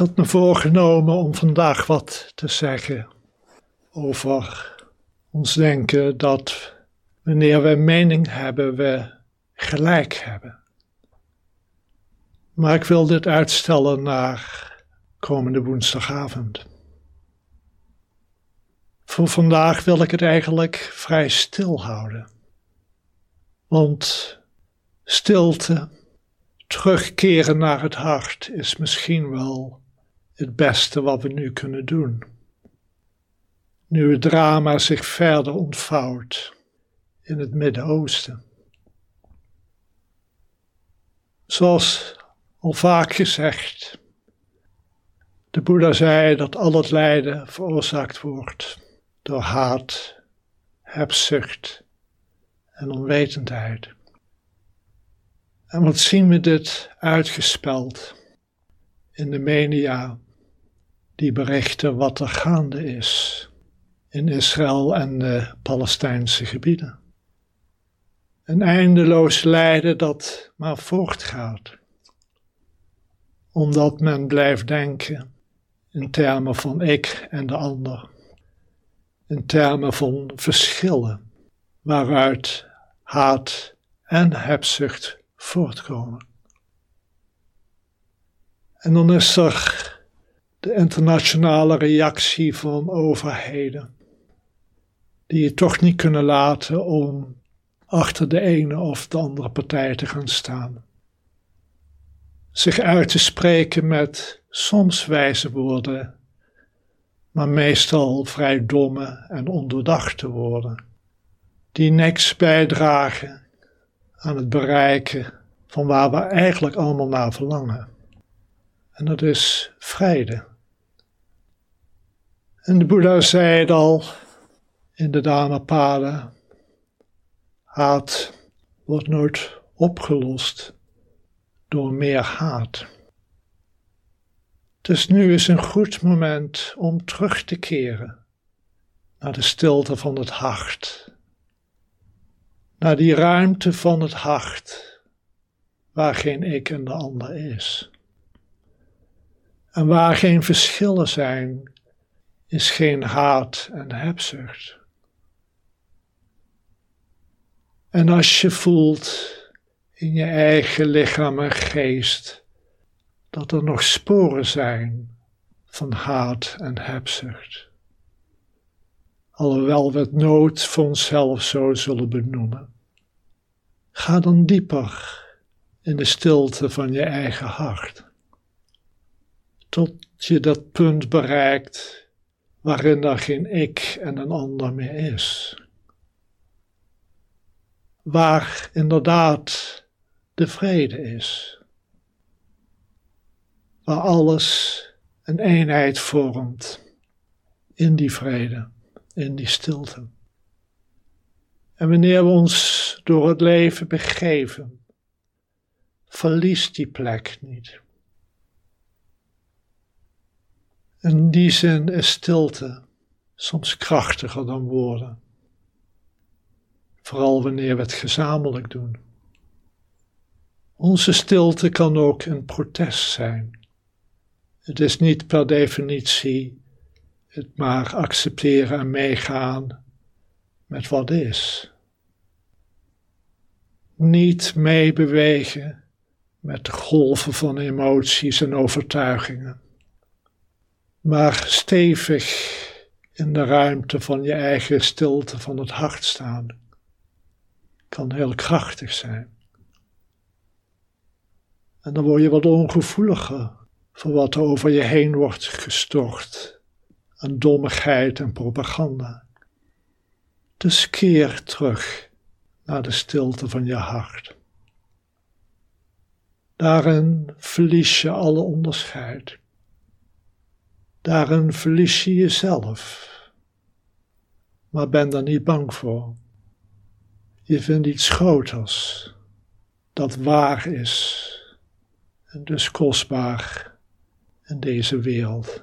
had me voorgenomen om vandaag wat te zeggen over ons denken dat wanneer we mening hebben, we gelijk hebben. Maar ik wil dit uitstellen naar komende woensdagavond. Voor vandaag wil ik het eigenlijk vrij stil houden. Want stilte, terugkeren naar het hart, is misschien wel het beste wat we nu kunnen doen. Nu het drama zich verder ontvouwt in het Midden-Oosten. Zoals al vaak gezegd, de Boeddha zei dat al het lijden veroorzaakt wordt door haat, hebzucht en onwetendheid. En wat zien we dit uitgespeld in de media, die berichten wat er gaande is in Israël en de Palestijnse gebieden. Een eindeloos lijden dat maar voortgaat, omdat men blijft denken in termen van ik en de ander, in termen van verschillen waaruit haat en hebzucht voortkomen. En dan is er de internationale reactie van overheden, die je toch niet kunnen laten om achter de ene of de andere partij te gaan staan. Zich uit te spreken met soms wijze woorden, maar meestal vrij domme en ondoordachte woorden, die niks bijdragen aan het bereiken van waar we eigenlijk allemaal naar verlangen. En dat is vrede. En de Boeddha zei het al in de Dhammapada, haat wordt nooit opgelost door meer haat. Dus nu is een goed moment om terug te keren naar de stilte van het hart, naar die ruimte van het hart waar geen ik en de ander is. En waar geen verschillen zijn, is geen haat en hebzucht. En als je voelt in je eigen lichaam en geest dat er nog sporen zijn van haat en hebzucht, alhoewel we het nooit voor onszelf zo zullen benoemen, ga dan dieper in de stilte van je eigen hart, tot je dat punt bereikt waarin er geen ik en een ander meer is waar inderdaad de vrede is. Waar alles een eenheid vormt in die vrede, in die stilte. En wanneer we ons door het leven begeven, verliest die plek niet. In die zin is stilte soms krachtiger dan woorden vooral wanneer we het gezamenlijk doen. Onze stilte kan ook een protest zijn. Het is niet per definitie het maar accepteren en meegaan met wat is. Niet meebewegen met de golven van emoties en overtuigingen, maar stevig in de ruimte van je eigen stilte van het hart staan kan heel krachtig zijn. En dan word je wat ongevoeliger voor wat er over je heen wordt gestort aan dommigheid en propaganda. Dus keer terug naar de stilte van je hart. Daarin verlies je alle onderscheid. Daarin verlies je jezelf. Maar ben daar niet bang voor. Je vindt iets groters dat waar is en dus kostbaar in deze wereld.